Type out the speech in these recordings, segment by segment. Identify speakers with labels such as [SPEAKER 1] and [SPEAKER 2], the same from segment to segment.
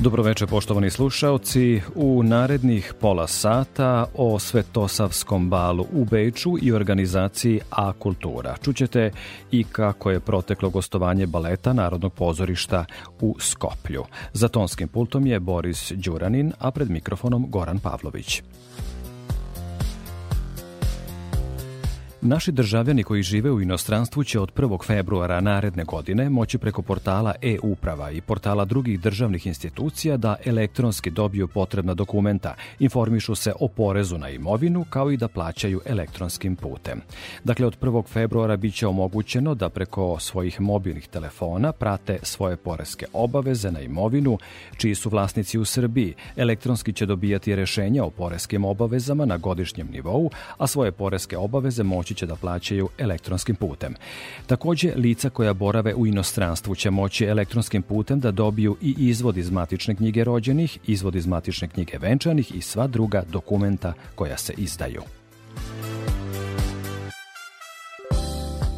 [SPEAKER 1] Dobroveče poštovani slušaoci. U narednih pola sata o Svetosavskom balu u Beču i organizaciji A Kultura. Čućete i kako je proteklo gostovanje baleta Narodnog pozorišta u Skoplju. Za tonskim pultom je Boris Đuranin, a pred mikrofonom Goran Pavlović. Naši državljani koji žive u inostranstvu će od 1. februara naredne godine moći preko portala e-uprava i portala drugih državnih institucija da elektronski dobiju potrebna dokumenta, informišu se o porezu na imovinu kao i da plaćaju elektronskim putem. Dakle, od 1. februara biće omogućeno da preko svojih mobilnih telefona prate svoje poreske obaveze na imovinu, čiji su vlasnici u Srbiji. Elektronski će dobijati rešenja o poreskim obavezama na godišnjem nivou, a svoje poreske obaveze moći moći će da plaćaju elektronskim putem. Takođe, lica koja borave u inostranstvu će moći elektronskim putem da dobiju i izvod iz matične knjige rođenih, izvod iz matične knjige venčanih i sva druga dokumenta koja se izdaju.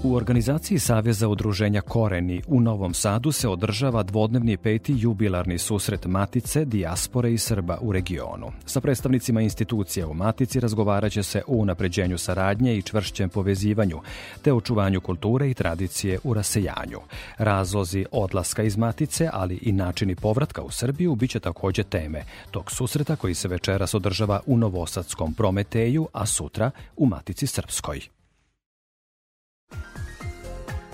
[SPEAKER 1] U organizaciji Saveza udruženja Koreni u Novom Sadu se održava dvodnevni peti jubilarni susret Matice, dijaspore i Srba u regionu. Sa predstavnicima institucija u Matici razgovaraće se o unapređenju saradnje i čvršćem povezivanju, te očuvanju kulture i tradicije u rasejanju. Razlozi odlaska iz Matice, ali i načini povratka u Srbiju biće takođe teme tog susreta koji se večeras održava u Novosadskom Prometeju, a sutra u Matici Srpskoj.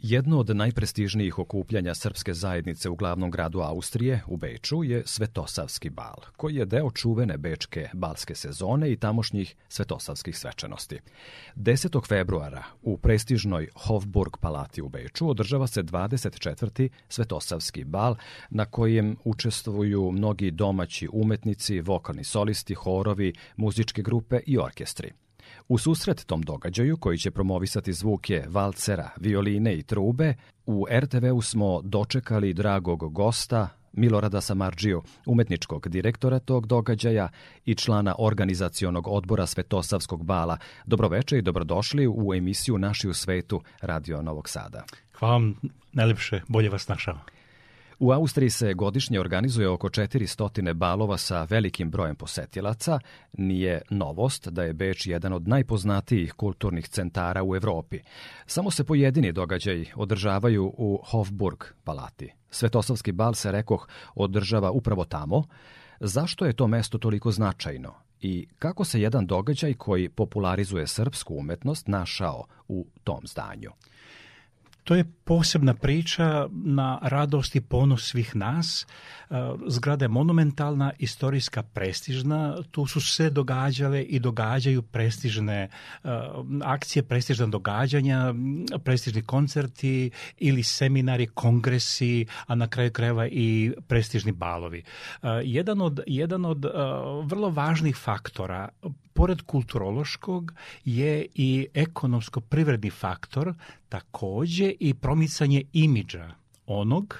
[SPEAKER 1] Jedno od najprestižnijih okupljanja srpske zajednice u glavnom gradu Austrije, u Beču, je Svetosavski bal, koji je deo čuvene bečke balske sezone i tamošnjih svetosavskih svečanosti. 10. februara u prestižnoj Hofburg palati u Beču održava se 24. Svetosavski bal na kojem učestvuju mnogi domaći umetnici, vokalni solisti, horovi, muzičke grupe i orkestri. U susret tom događaju, koji će promovisati zvuke valcera, violine i trube, u RTV-u smo dočekali dragog gosta, Milorada Samarđiju, umetničkog direktora tog događaja i člana organizacionog odbora Svetosavskog bala. Dobroveče i dobrodošli u emisiju Naši u svetu Radio Novog Sada.
[SPEAKER 2] Hvala vam najlepše, bolje vas našao.
[SPEAKER 1] U Austriji se godišnje organizuje oko 400 balova sa velikim brojem posetilaca. Nije novost da je Beč jedan od najpoznatijih kulturnih centara u Evropi. Samo se pojedini događaj održavaju u Hofburg palati. Svetosavski bal se, rekoh, održava upravo tamo. Zašto je to mesto toliko značajno? I kako se jedan događaj koji popularizuje srpsku umetnost našao u tom zdanju?
[SPEAKER 2] To je posebna priča na radost i ponos svih nas. E, zgrada je monumentalna, istorijska, prestižna. Tu su se događale i događaju prestižne e, akcije, prestižna događanja, prestižni koncerti ili seminari, kongresi, a na kraju krajeva i prestižni balovi. E, jedan od, jedan od vrlo važnih faktora pored kulturološkog je i ekonomsko-privredni faktor, takođe i promicanje imidža onog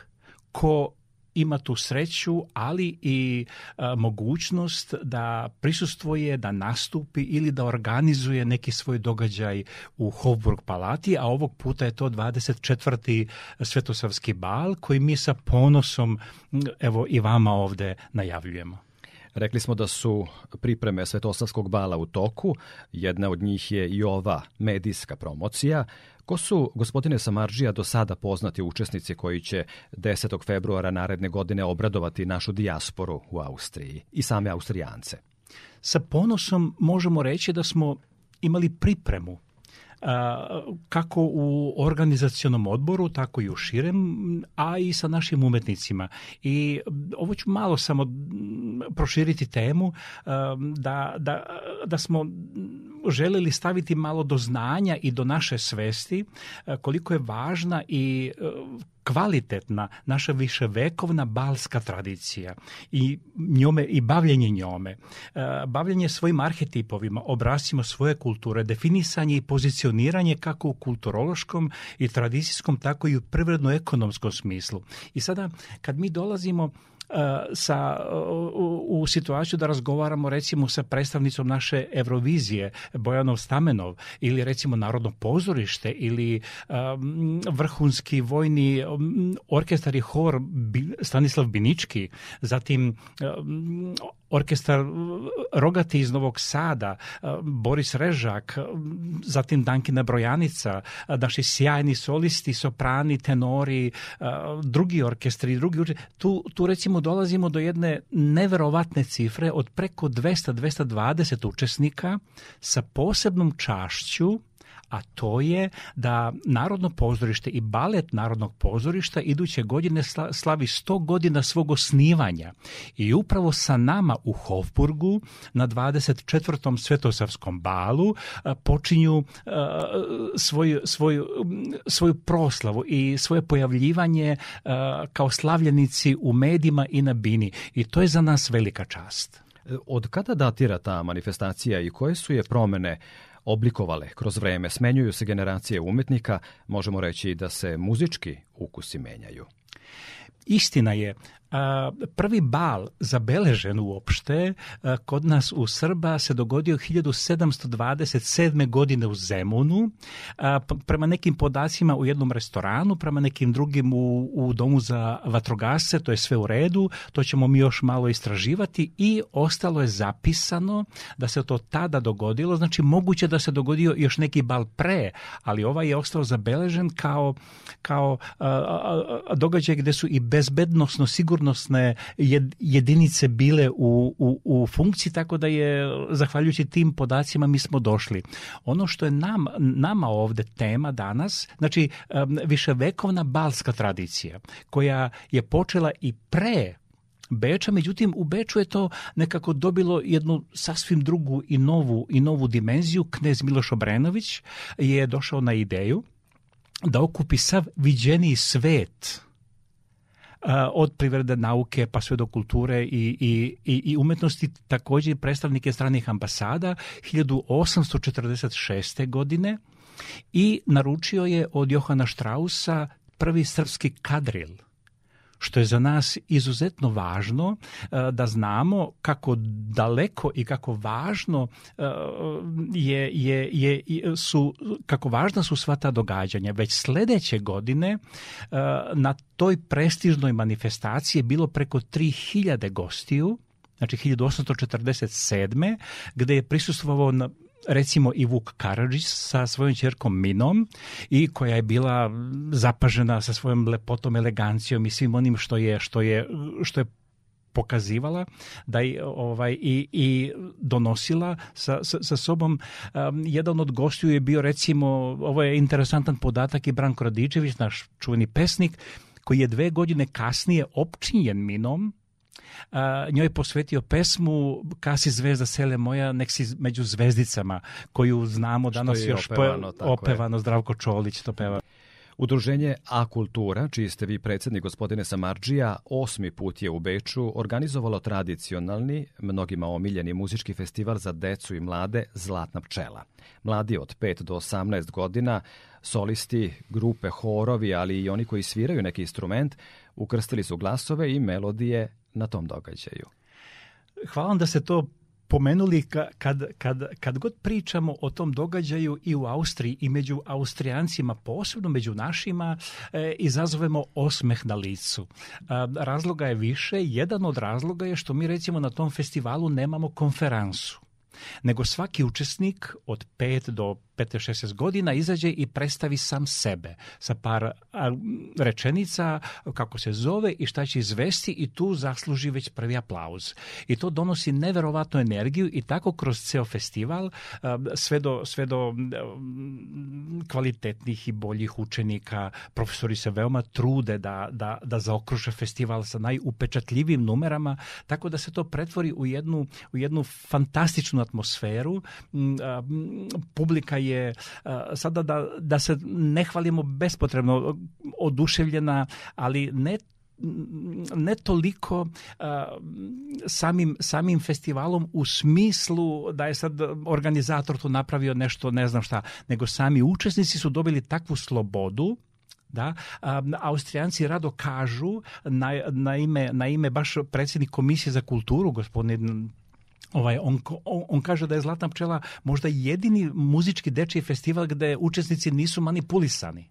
[SPEAKER 2] ko ima tu sreću, ali i a, mogućnost da prisustvuje, da nastupi ili da organizuje neki svoj događaj u Hofburg palati, a ovog puta je to 24. Svetosavski bal koji mi sa ponosom evo i vama ovde najavljujemo.
[SPEAKER 1] Rekli smo da su pripreme Svetosavskog bala u toku, jedna od njih je i ova medijska promocija. Ko su, gospodine Samarđija, do sada poznati učesnici koji će 10. februara naredne godine obradovati našu dijasporu u Austriji i same Austrijance?
[SPEAKER 2] Sa ponosom možemo reći da smo imali pripremu kako u organizacionom odboru, tako i u širem, a i sa našim umetnicima. I ovo ću malo samo proširiti temu da, da, da smo želeli staviti malo do znanja i do naše svesti koliko je važna i kvalitetna naša viševekovna balska tradicija i njome i bavljenje njome, e, bavljenje svojim arhetipovima, obrascima svoje kulture, definisanje i pozicioniranje kako u kulturološkom i tradicijskom, tako i u privredno-ekonomskom smislu. I sada, kad mi dolazimo sa, u, u situaciju da razgovaramo recimo sa predstavnicom naše Eurovizije, Bojanov Stamenov, ili recimo Narodno pozorište, ili um, vrhunski vojni um, orkestar i hor Stanislav Binički, zatim um, orkestar Rogati iz Novog Sada, Boris Režak, zatim Dankina Brojanica, naši sjajni solisti, soprani, tenori, drugi orkestri, drugi tu, tu recimo dolazimo do jedne neverovatne cifre od preko 200-220 učesnika sa posebnom čašću a to je da Narodno pozorište i balet Narodnog pozorišta iduće godine slavi 100 godina svog osnivanja. I upravo sa nama u Hofburgu na 24. Svetosavskom balu počinju svoju, svoju, svoju proslavu i svoje pojavljivanje kao slavljenici u medijima i na bini. I to je za nas velika čast.
[SPEAKER 1] Od kada datira ta manifestacija i koje su je promene oblikovale kroz vreme, smenjuju se generacije umetnika, možemo reći da se muzički ukusi menjaju.
[SPEAKER 2] Istina je, prvi bal zabeležen uopšte kod nas u Srba se dogodio 1727. godine u Zemunu, prema nekim podacima u jednom restoranu, prema nekim drugim u, u domu za vatrogasce, to je sve u redu, to ćemo mi još malo istraživati i ostalo je zapisano da se to tada dogodilo, znači moguće da se dogodio još neki bal pre, ali ovaj je ostao zabeležen kao, kao događaj gde su i bezbednosno sigurno sigurnosne jedinice bile u, u, u funkciji, tako da je, zahvaljujući tim podacima, mi smo došli. Ono što je nam, nama ovde tema danas, znači viševekovna balska tradicija, koja je počela i pre Beča, međutim u Beču je to nekako dobilo jednu sasvim drugu i novu i novu dimenziju. Knez Miloš Obrenović je došao na ideju da okupi sav viđeniji svet od privrede nauke pa sve do kulture i, i, i umetnosti, takođe predstavnike stranih ambasada 1846. godine i naručio je od Johana Štrausa prvi srpski kadril – što je za nas izuzetno važno e, da znamo kako daleko i kako važno e, je, je, je, su, kako važna su sva ta događanja. Već sledeće godine e, na toj prestižnoj manifestaciji je bilo preko 3000 gostiju, znači 1847. gde je prisustvovao na recimo i Vuk Karadžić sa svojom čerkom Minom i koja je bila zapažena sa svojom lepotom, elegancijom i svim onim što je, što je, što je pokazivala da je ovaj i, i donosila sa, sa, sa sobom. Um, jedan od gostiju je bio recimo ovo je interesantan podatak i Branko Radičević naš čuveni pesnik koji je dve godine kasnije opčinjen minom a, njoj posvetio pesmu Kasi zvezda sele moja, nek si među zvezdicama, koju znamo danas još opevano, opevano Zdravko Čolić to peva.
[SPEAKER 1] Udruženje A Kultura, čiji ste vi predsednik gospodine Samarđija, osmi put je u Beču organizovalo tradicionalni, mnogima omiljeni muzički festival za decu i mlade Zlatna pčela. Mladi od 5 do 18 godina, solisti, grupe, horovi, ali i oni koji sviraju neki instrument, ukrstili su glasove i melodije na tom događaju.
[SPEAKER 2] Hvala da se to pomenuli kad, kad, kad god pričamo o tom događaju i u Austriji i među Austrijancima, posebno među našima, e, izazovemo osmeh na licu. E, razloga je više. Jedan od razloga je što mi recimo na tom festivalu nemamo konferansu nego svaki učesnik od 5 do 15-16 godina izađe i predstavi sam sebe sa par rečenica kako se zove i šta će izvesti i tu zasluži već prvi aplauz. I to donosi neverovatnu energiju i tako kroz ceo festival sve do, sve do kvalitetnih i boljih učenika. Profesori se veoma trude da, da, da zaokruže festival sa najupečatljivim numerama, tako da se to pretvori u jednu, u jednu fantastičnu atmosferu. Publika je sada da, da se ne hvalimo bespotrebno oduševljena, ali ne ne toliko uh, samim, samim festivalom u smislu da je sad organizator tu napravio nešto ne znam šta, nego sami učesnici su dobili takvu slobodu da um, Austrijanci rado kažu na, na, ime, na ime baš predsjednik komisije za kulturu gospodin Ovaj, on, on, on kaže da je Zlatna pčela možda jedini muzički dečiji festival gde učesnici nisu manipulisani.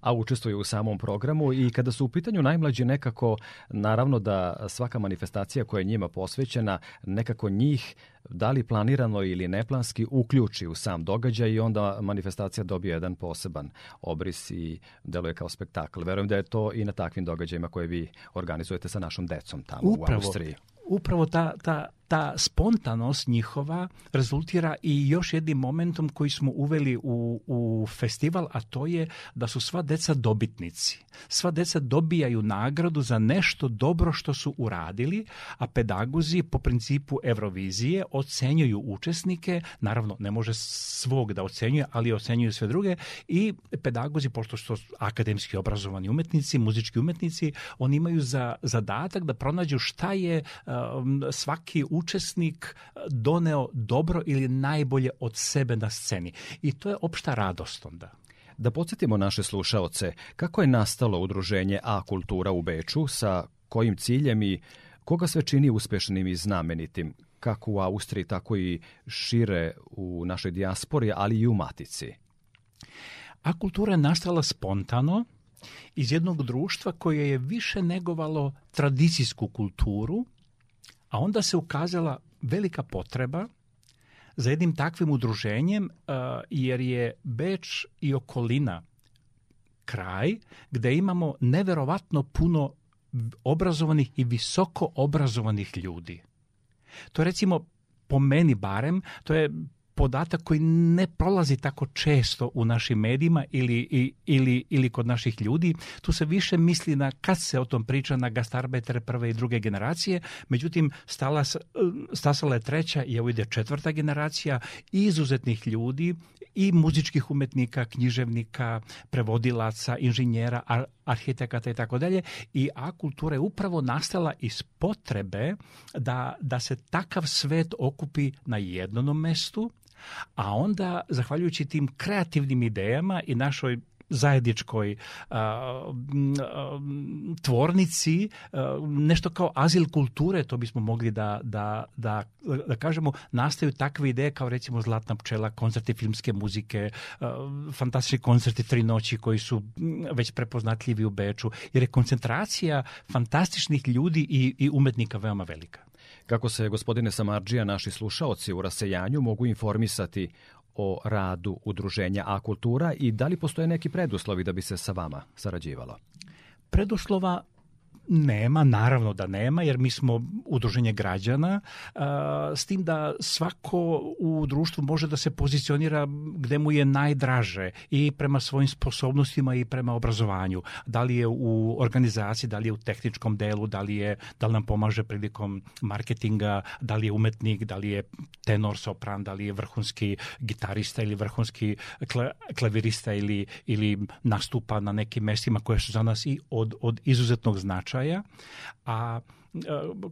[SPEAKER 1] A učestvuju u samom programu i kada su u pitanju najmlađi nekako, naravno da svaka manifestacija koja je njima posvećena, nekako njih da li planirano ili neplanski uključi u sam događaj i onda manifestacija dobije jedan poseban obris i deluje kao spektakl. Verujem da je to i na takvim događajima koje vi organizujete sa našom decom tamo
[SPEAKER 2] upravo,
[SPEAKER 1] u Austriji.
[SPEAKER 2] Upravo ta, ta ta spontanost njihova rezultira i još jednim momentom koji smo uveli u, u festival, a to je da su sva deca dobitnici. Sva deca dobijaju nagradu za nešto dobro što su uradili, a pedagozi po principu Eurovizije ocenjuju učesnike, naravno ne može svog da ocenjuje, ali ocenjuju sve druge i pedagozi, pošto su akademski obrazovani umetnici, muzički umetnici, oni imaju za zadatak da pronađu šta je um, svaki učesnik doneo dobro ili najbolje od sebe na sceni. I to je opšta radost onda.
[SPEAKER 1] Da podsjetimo naše slušaoce, kako je nastalo udruženje A kultura u Beču, sa kojim ciljem i koga sve čini uspešnim i znamenitim, kako u Austriji, tako i šire u našoj dijaspori, ali i u Matici?
[SPEAKER 2] A kultura je nastala spontano, iz jednog društva koje je više negovalo tradicijsku kulturu, a onda se ukazala velika potreba za jednim takvim udruženjem, jer je Beč i okolina kraj gde imamo neverovatno puno obrazovanih i visoko obrazovanih ljudi. To je recimo po meni barem, to je podatak koji ne prolazi tako često u našim medijima ili, ili, ili kod naših ljudi. Tu se više misli na, kad se o tom priča, na gastarbajtere prve i druge generacije, međutim, stala, stasala je treća i evo ide četvrta generacija izuzetnih ljudi i muzičkih umetnika, književnika, prevodilaca, inženjera, arhitekata i tako dalje. I A kultura je upravo nastala iz potrebe da, da se takav svet okupi na jednom mestu, a onda, zahvaljujući tim kreativnim idejama i našoj zajedničkoj a, a, tvornici, a, nešto kao azil kulture, to bismo mogli da, da, da, da kažemo, nastaju takve ideje kao recimo Zlatna pčela, koncerti filmske muzike, fantastični koncerti Tri noći koji su već prepoznatljivi u Beču, jer je koncentracija fantastičnih ljudi i, i umetnika veoma velika.
[SPEAKER 1] Kako se, gospodine Samarđija, naši slušaoci u rasejanju mogu informisati o radu udruženja A Kultura i da li postoje neki preduslovi da bi se sa vama sarađivalo?
[SPEAKER 2] Preduslova Nema, naravno da nema, jer mi smo udruženje građana, s tim da svako u društvu može da se pozicionira gde mu je najdraže i prema svojim sposobnostima i prema obrazovanju. Da li je u organizaciji, da li je u tehničkom delu, da li, je, da li nam pomaže prilikom marketinga, da li je umetnik, da li je tenor, sopran, da li je vrhunski gitarista ili vrhunski klavirista ili, ili nastupa na nekim mestima koje su za nas i od, od izuzetnog značaja značaja, a e,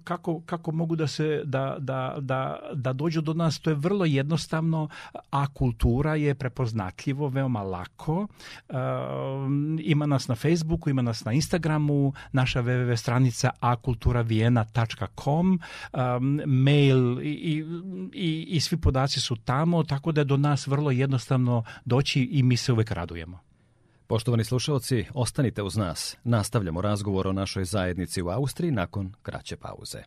[SPEAKER 2] kako, kako mogu da se da, da, da, da dođu do nas to je vrlo jednostavno a kultura je prepoznatljivo veoma lako. E, ima nas na Facebooku ima nas na Instagramu naša www stranica akulturavijena.com e, mail i, i, i svi podaci su tamo tako da je do nas vrlo jednostavno doći i mi se uvek radujemo
[SPEAKER 1] Poštovani slušalci, ostanite uz nas. Nastavljamo razgovor o našoj zajednici u Austriji nakon kraće pauze.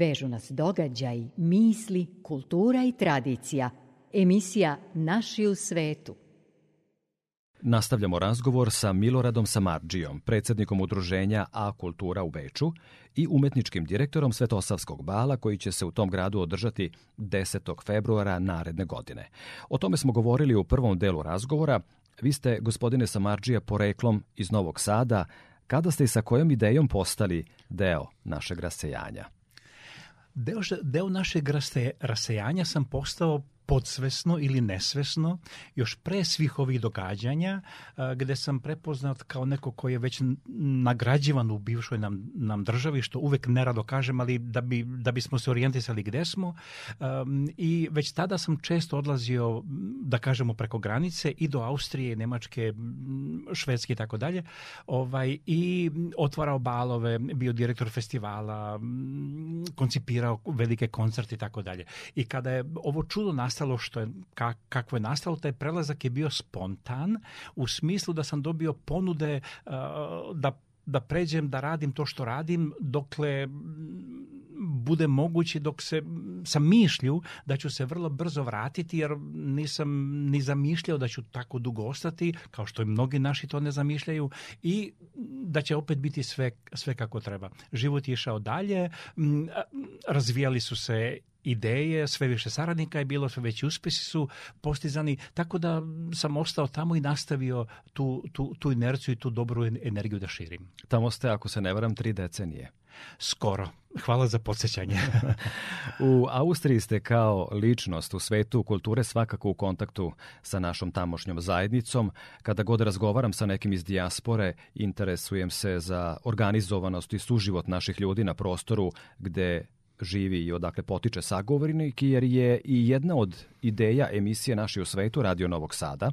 [SPEAKER 3] Vežu nas događaj, misli, kultura i tradicija. Emisija Naši u svetu.
[SPEAKER 1] Nastavljamo razgovor sa Miloradom Samarđijom, predsjednikom udruženja A Kultura u Beču i umetničkim direktorom Svetosavskog bala koji će se u tom gradu održati 10. februara naredne godine. O tome smo govorili u prvom delu razgovora. Vi ste, gospodine Samarđija, poreklom iz Novog Sada. Kada ste i sa kojom idejom postali deo našeg rasejanja?
[SPEAKER 2] Deo, deo našeg rasejanja sam postao podsvesno ili nesvesno, još pre svih ovih događanja, gde sam prepoznat kao neko koji je već nagrađivan u bivšoj nam, nam državi, što uvek nerado kažem, ali da, bi, da bismo se orijentisali gde smo. I već tada sam često odlazio, da kažemo, preko granice i do Austrije, Nemačke, Švedske i tako dalje. Ovaj, I otvarao balove, bio direktor festivala, koncipirao velike koncerte i tako dalje. I kada je ovo čudo nastalo, nastalo što je, kako je nastalo, taj prelazak je bio spontan u smislu da sam dobio ponude uh, da da pređem da radim to što radim dokle bude moguće dok se sam mišlju da ću se vrlo brzo vratiti jer nisam ni zamišljao da ću tako dugo ostati kao što i mnogi naši to ne zamišljaju i da će opet biti sve, sve kako treba. Život je išao dalje, razvijali su se ideje, sve više saradnika je bilo, sve veći uspjesi su postizani, tako da sam ostao tamo i nastavio tu, tu, tu inerciju i tu dobru energiju da širim.
[SPEAKER 1] Tamo ste, ako se ne varam, tri decenije.
[SPEAKER 2] Skoro. Hvala za podsjećanje.
[SPEAKER 1] u Austriji ste kao ličnost u svetu kulture svakako u kontaktu sa našom tamošnjom zajednicom. Kada god razgovaram sa nekim iz dijaspore, interesujem se za organizovanost i suživot naših ljudi na prostoru gde živi i odakle potiče sagovornik, jer je i jedna od ideja emisije Naši u svetu Radio Novog Sada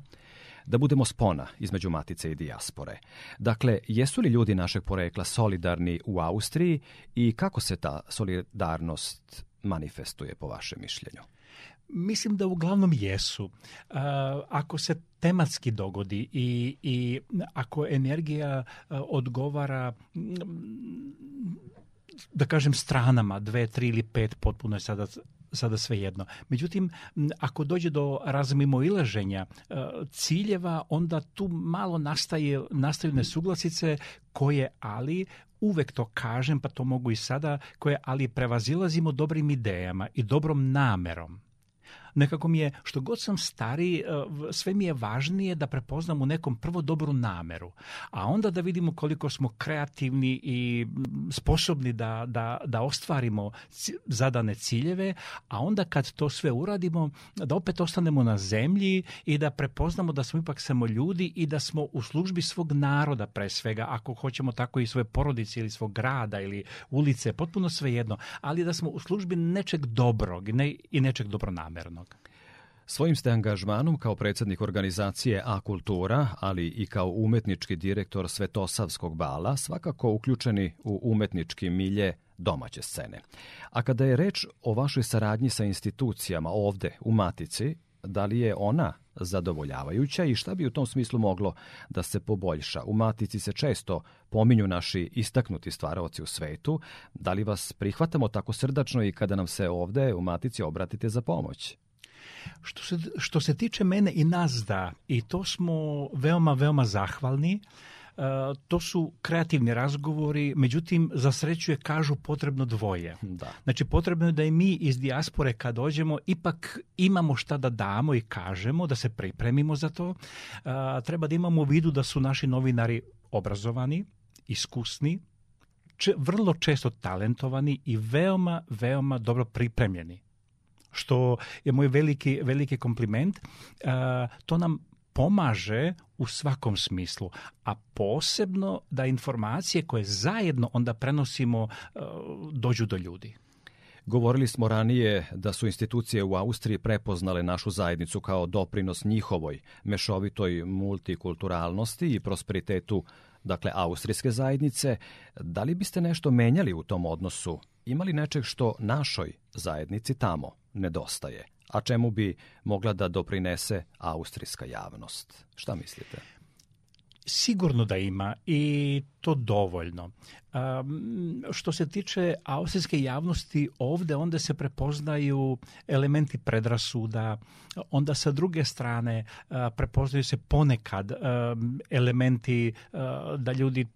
[SPEAKER 1] da budemo spona između matice i dijaspore. Dakle, jesu li ljudi našeg porekla solidarni u Austriji i kako se ta solidarnost manifestuje po vašem mišljenju?
[SPEAKER 2] Mislim da uglavnom jesu. ako se tematski dogodi i, i ako energija odgovara da kažem stranama, dve, tri ili pet, potpuno je sada sada sve jedno. Međutim, ako dođe do razmimoilaženja e, ciljeva, onda tu malo nastaje, nastaju nesuglasice koje ali uvek to kažem, pa to mogu i sada, koje ali prevazilazimo dobrim idejama i dobrom namerom nekako mi je, što god sam stariji, e, sve mi je važnije da prepoznam u nekom prvo dobru nameru, a onda da vidimo koliko smo kreativni i sposobni da, da, da ostvarimo zadane ciljeve, a onda kad to sve uradimo, da opet ostanemo na zemlji i da prepoznamo da smo ipak samo ljudi i da smo u službi svog naroda pre svega, ako hoćemo tako i svoje porodice ili svog grada ili ulice, potpuno svejedno, ali da smo u službi nečeg dobrog ne, i nečeg dobronamernog.
[SPEAKER 1] Svojim ste angažmanom kao predsjednik organizacije A Kultura, ali i kao umetnički direktor Svetosavskog bala, svakako uključeni u umetnički milje domaće scene. A kada je reč o vašoj saradnji sa institucijama ovde u Matici, da li je ona zadovoljavajuća i šta bi u tom smislu moglo da se poboljša? U Matici se često pominju naši istaknuti stvaraoci u svetu. Da li vas prihvatamo tako srdačno i kada nam se ovde u Matici obratite za pomoć?
[SPEAKER 2] Što se, što se tiče mene i nas da, i to smo veoma, veoma zahvalni, e, to su kreativni razgovori, međutim, za sreću je, kažu, potrebno dvoje.
[SPEAKER 1] Da.
[SPEAKER 2] Znači, potrebno je da i mi iz dijaspore kad dođemo, ipak imamo šta da damo i kažemo, da se pripremimo za to. E, treba da imamo u vidu da su naši novinari obrazovani, iskusni, vrlo često talentovani i veoma, veoma dobro pripremljeni što je moj veliki, veliki kompliment. To nam pomaže u svakom smislu, a posebno da informacije koje zajedno onda prenosimo dođu do ljudi.
[SPEAKER 1] Govorili smo ranije da su institucije u Austriji prepoznale našu zajednicu kao doprinos njihovoj mešovitoj multikulturalnosti i prosperitetu dakle austrijske zajednice. Da li biste nešto menjali u tom odnosu? Imali nečeg što našoj zajednici tamo nedostaje, a čemu bi mogla da doprinese austrijska javnost? Šta mislite?
[SPEAKER 2] Sigurno da ima i to dovoljno. što se tiče austrijske javnosti, ovdje onda se prepoznaju elementi predrasuda, onda sa druge strane prepoznaju se ponekad elementi da ljudi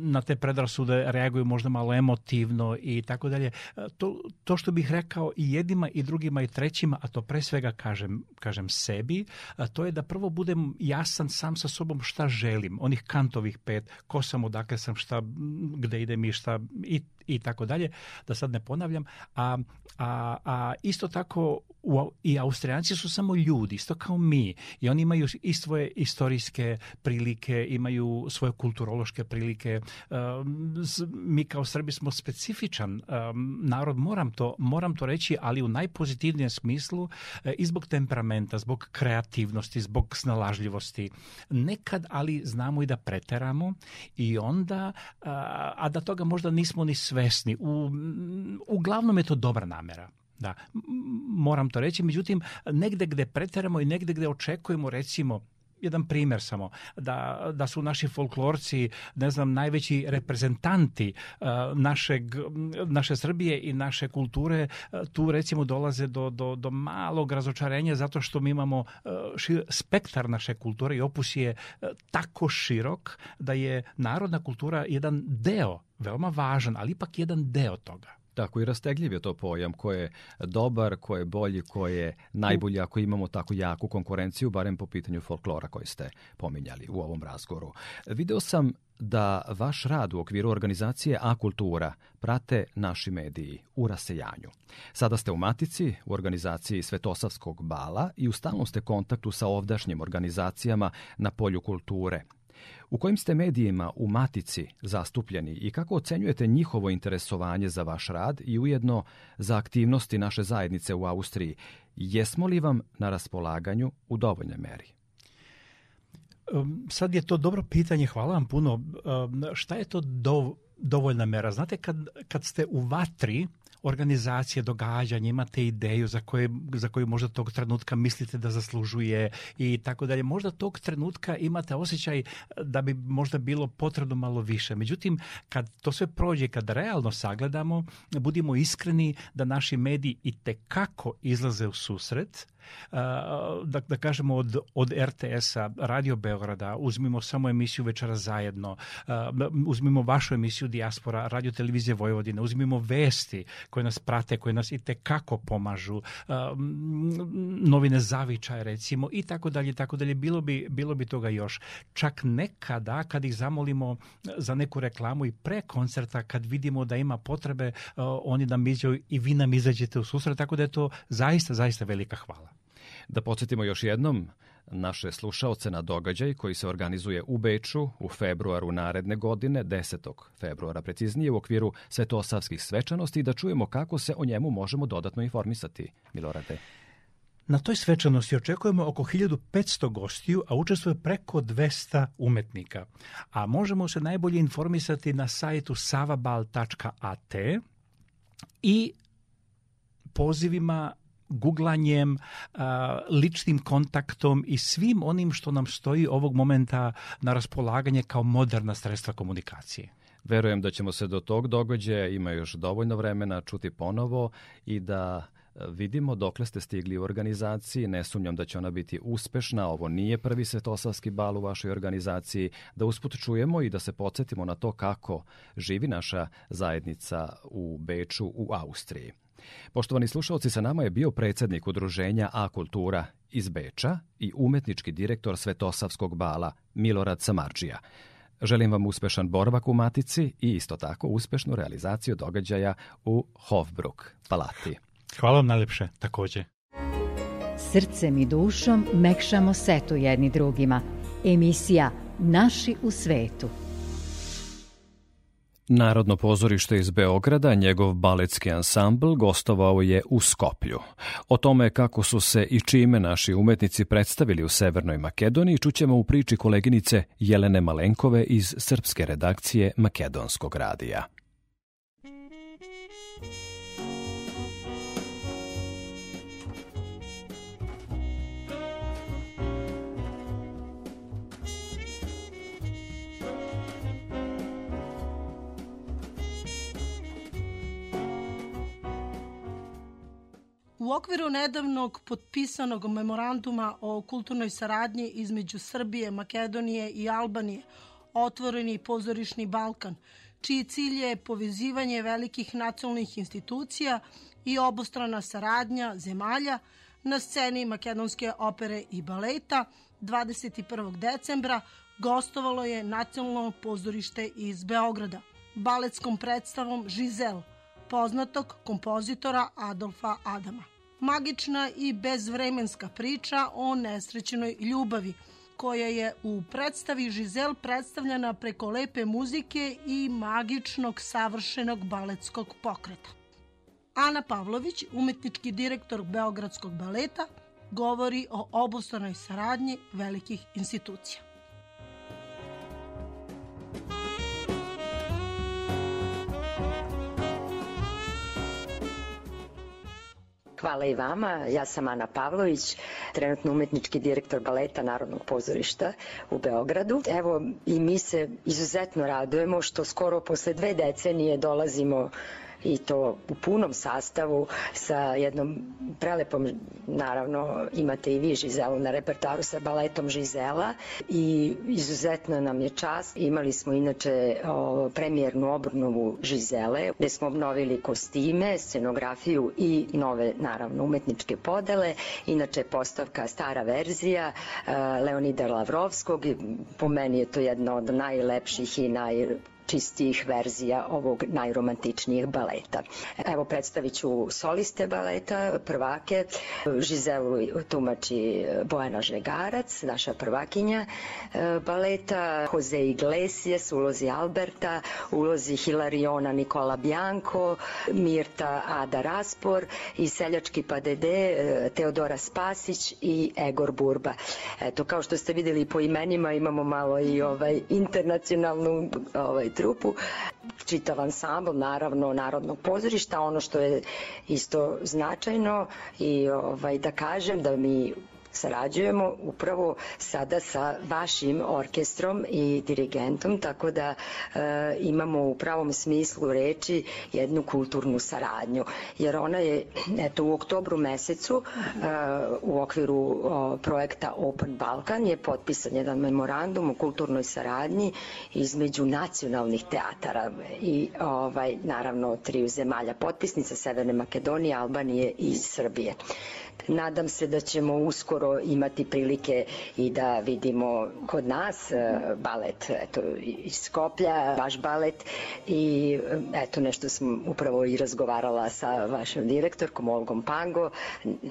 [SPEAKER 2] na te predrasude reaguju možda malo emotivno i tako dalje. To, to što bih rekao i jednima i drugima i trećima, a to pre svega kažem, kažem sebi, to je da prvo budem jasan sam sa sobom šta želim, onih kantovih pet, ko sam, odakle sam, šta, gde idem i šta i, i tako dalje, da sad ne ponavljam, a, a, a isto tako u, i Austrijanci su samo ljudi, isto kao mi i oni imaju i svoje istorijske prilike, imaju svoje kulturološke prilike. mi kao Srbi smo specifičan narod, moram to, moram to reći, ali u najpozitivnijem smislu e, i zbog temperamenta, zbog kreativnosti, zbog snalažljivosti. Nekad, ali znamo i da preteramo i onda, a da toga možda nismo ni svesni. U, uglavnom je to dobra namera. Da, moram to reći. Međutim, negde gde preteramo i negde gde očekujemo, recimo, jedan primjer samo, da, da su naši folklorci, ne znam, najveći reprezentanti uh, našeg, naše Srbije i naše kulture, uh, tu recimo dolaze do, do, do malog razočarenja zato što mi imamo uh, spektar naše kulture i opus je tako širok da je narodna kultura jedan deo, veoma važan, ali ipak jedan deo toga.
[SPEAKER 1] Tako i rastegljiv je to pojam ko je dobar, ko je bolji, ko je najbolji ako imamo tako jaku konkurenciju, barem po pitanju folklora koji ste pominjali u ovom razgoru. Video sam da vaš rad u okviru organizacije A Kultura prate naši mediji u rasejanju. Sada ste u Matici, u organizaciji Svetosavskog bala i u stalnom ste kontaktu sa ovdašnjim organizacijama na polju kulture, u kojim ste medijima u Matici zastupljeni i kako ocenjujete njihovo interesovanje za vaš rad i ujedno za aktivnosti naše zajednice u Austriji? Jesmo li vam na raspolaganju u dovoljnoj meri?
[SPEAKER 2] Sad je to dobro pitanje, hvala vam puno. Šta je to dovoljna mera? Znate, kad, kad ste u vatri, organizacije, događanja, imate ideju za, koje, za koju možda tog trenutka mislite da zaslužuje i tako dalje. Možda tog trenutka imate osjećaj da bi možda bilo potrebno malo više. Međutim, kad to sve prođe, kad realno sagledamo, budimo iskreni da naši mediji i tekako izlaze u susret, da, da kažemo od, od RTS-a, Radio Beograda, uzmimo samo emisiju Večera zajedno, uzmimo vašu emisiju Dijaspora, Radio Televizije Vojvodine, uzmimo vesti koje nas prate, koje nas i tekako pomažu, novine Zavičaje recimo i tako dalje, tako dalje. Bilo bi, bilo bi toga još. Čak nekada kad ih zamolimo za neku reklamu i pre koncerta kad vidimo da ima potrebe, oni nam izađu i vi nam izađete u susret, tako da je to zaista, zaista velika hvala.
[SPEAKER 1] Da podsjetimo još jednom naše slušaoce na događaj koji se organizuje u Beču u februaru naredne godine, 10. februara preciznije, u okviru svetosavskih svečanosti i da čujemo kako se o njemu možemo dodatno informisati. Milorade.
[SPEAKER 2] Na toj svečanosti očekujemo oko 1500 gostiju, a učestvuje preko 200 umetnika. A možemo se najbolje informisati na sajtu savabal.at i pozivima guglanjem, ličnim kontaktom i svim onim što nam stoji ovog momenta na raspolaganje kao moderna sredstva komunikacije.
[SPEAKER 1] Verujem da ćemo se do tog događaja, ima još dovoljno vremena, čuti ponovo i da e, vidimo dokle ste stigli u organizaciji, ne sumnjam da će ona biti uspešna, ovo nije prvi svetosavski bal u vašoj organizaciji, da usput čujemo i da se podsjetimo na to kako živi naša zajednica u Beču u Austriji. Poštovani slušalci, sa nama je bio predsednik udruženja A Kultura iz Beča i umetnički direktor Svetosavskog bala Milorad Samarđija. Želim vam uspešan boravak u Matici i isto tako uspešnu realizaciju događaja u Hofbruk, Palati.
[SPEAKER 2] Hvala vam najlepše, takođe.
[SPEAKER 3] Srcem i dušom mekšamo setu jedni drugima. Emisija Naši u svetu.
[SPEAKER 1] Narodno pozorište iz Beograda, njegov baletski ansambl, gostovao je u Skoplju. O tome kako su se i čime naši umetnici predstavili u Severnoj Makedoniji čućemo u priči koleginice Jelene Malenkove iz srpske redakcije Makedonskog radija.
[SPEAKER 4] U okviru nedavnog potpisanog memoranduma o kulturnoj saradnji između Srbije, Makedonije i Albanije, otvoreni pozorišni Balkan, čiji cilj je povezivanje velikih nacionalnih institucija i obostrana saradnja zemalja na sceni Makedonske opere i baleta 21. decembra gostovalo je Nacionalno pozorište iz Beograda baletskom predstavom Žizel, poznatog kompozitora Adolfa Adama. Magična i bezvremenska priča o nesrećenoj ljubavi, koja je u predstavi Žizel predstavljena preko lepe muzike i magičnog savršenog baletskog pokreta. Ana Pavlović, umetnički direktor Beogradskog baleta, govori o obostranoj saradnji velikih institucija.
[SPEAKER 5] Hvala i vama. Ja sam Ana Pavlović, trenutno umetnički direktor baleta Narodnog pozorišta u Beogradu. Evo i mi se izuzetno radujemo što skoro posle dve decenije dolazimo i to u punom sastavu sa jednom prelepom, naravno imate i vi Žizelu na repertaru sa baletom Žizela i izuzetno nam je čast. Imali smo inače o, premijernu obnovu Žizele gde smo obnovili kostime, scenografiju i nove naravno umetničke podele. Inače postavka stara verzija e, Leonida Lavrovskog po meni je to jedna od najlepših i naj čistijih verzija ovog najromantičnijih baleta. Evo predstavit ću soliste baleta, prvake. Žizelu tumači Bojana Žegarac, naša prvakinja e, baleta, Jose Iglesias, ulozi Alberta, ulozi Hilariona Nikola Bianco, Mirta Ada Raspor i Seljački padede Teodora Spasić i Egor Burba. Eto, kao što ste videli po imenima imamo malo i ovaj internacionalnu ovaj, trupu, čitav ansambl naravno Narodnog pozorišta, ono što je isto značajno i ovaj, da kažem da mi sarađujemo upravo sada sa vašim orkestrom i dirigentom, tako da e, imamo u pravom smislu reči jednu kulturnu saradnju. Jer ona je, eto, u oktobru mesecu e, u okviru o, projekta Open Balkan je potpisan jedan memorandum o kulturnoj saradnji između nacionalnih teatara i ovaj, naravno triju zemalja potpisnica Severne Makedonije, Albanije i Srbije. Nadam se da ćemo uskoro imati prilike i da vidimo kod nas e, balet eto, iz Skoplja, vaš balet. I e, eto nešto sam upravo i razgovarala sa vašom direktorkom Olgom Pango,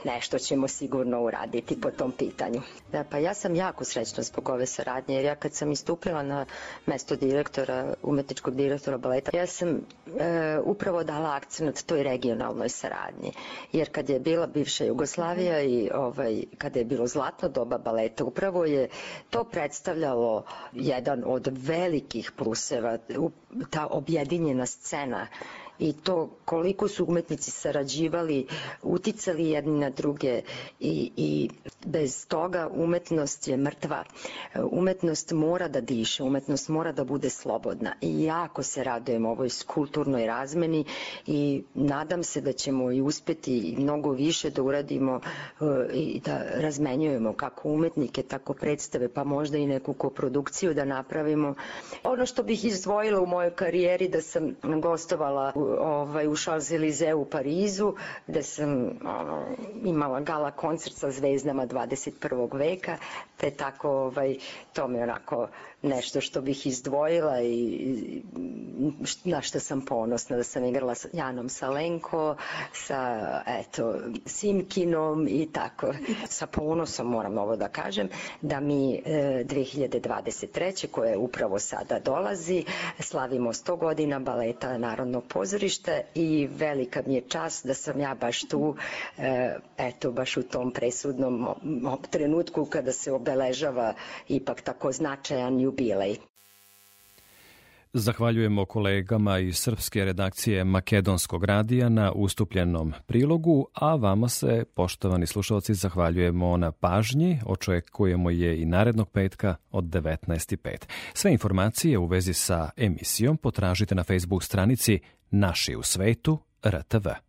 [SPEAKER 5] nešto ćemo sigurno uraditi po tom pitanju. Da, pa ja sam jako srećna zbog ove saradnje, jer ja kad sam istupila na mesto direktora, umetničkog direktora baleta, ja sam e, upravo dala akcent toj regionalnoj saradnji, jer kad je bila bivša Jugoslavija, Jugoslavija i ovaj, kada je bilo zlatno doba baleta, upravo je to predstavljalo jedan od velikih pluseva, ta objedinjena scena i to koliko su umetnici sarađivali, uticali jedni na druge i, i bez toga umetnost je mrtva. Umetnost mora da diše, umetnost mora da bude slobodna i jako se radujem ovoj kulturnoj razmeni i nadam se da ćemo i uspeti mnogo više da uradimo uh, i da razmenjujemo kako umetnike, tako predstave, pa možda i neku koprodukciju da napravimo. Ono što bih izdvojila u mojoj karijeri da sam gostovala u ovaj, u Champs-Élysées u Parizu, gde sam ono, imala gala koncert sa zvezdama 21. veka, te tako ovaj, to mi onako nešto što bih izdvojila i na što sam ponosna da sam igrala sa Janom Salenko, sa eto, Simkinom i tako. Sa ponosom moram ovo da kažem, da mi e, 2023. koje upravo sada dolazi, slavimo 100 godina baleta Narodnog pozorišta i velika mi je čast da sam ja baš tu, e, eto, baš u tom presudnom trenutku kada se obeležava ipak tako značajan jubilej.
[SPEAKER 1] Zahvaljujemo kolegama iz srpske redakcije Makedonskog radija na ustupljenom prilogu, a vama se, poštovani slušalci, zahvaljujemo na pažnji, očekujemo je i narednog petka od 19.05. Sve informacije u vezi sa emisijom potražite na Facebook stranici Naši u svetu RTV.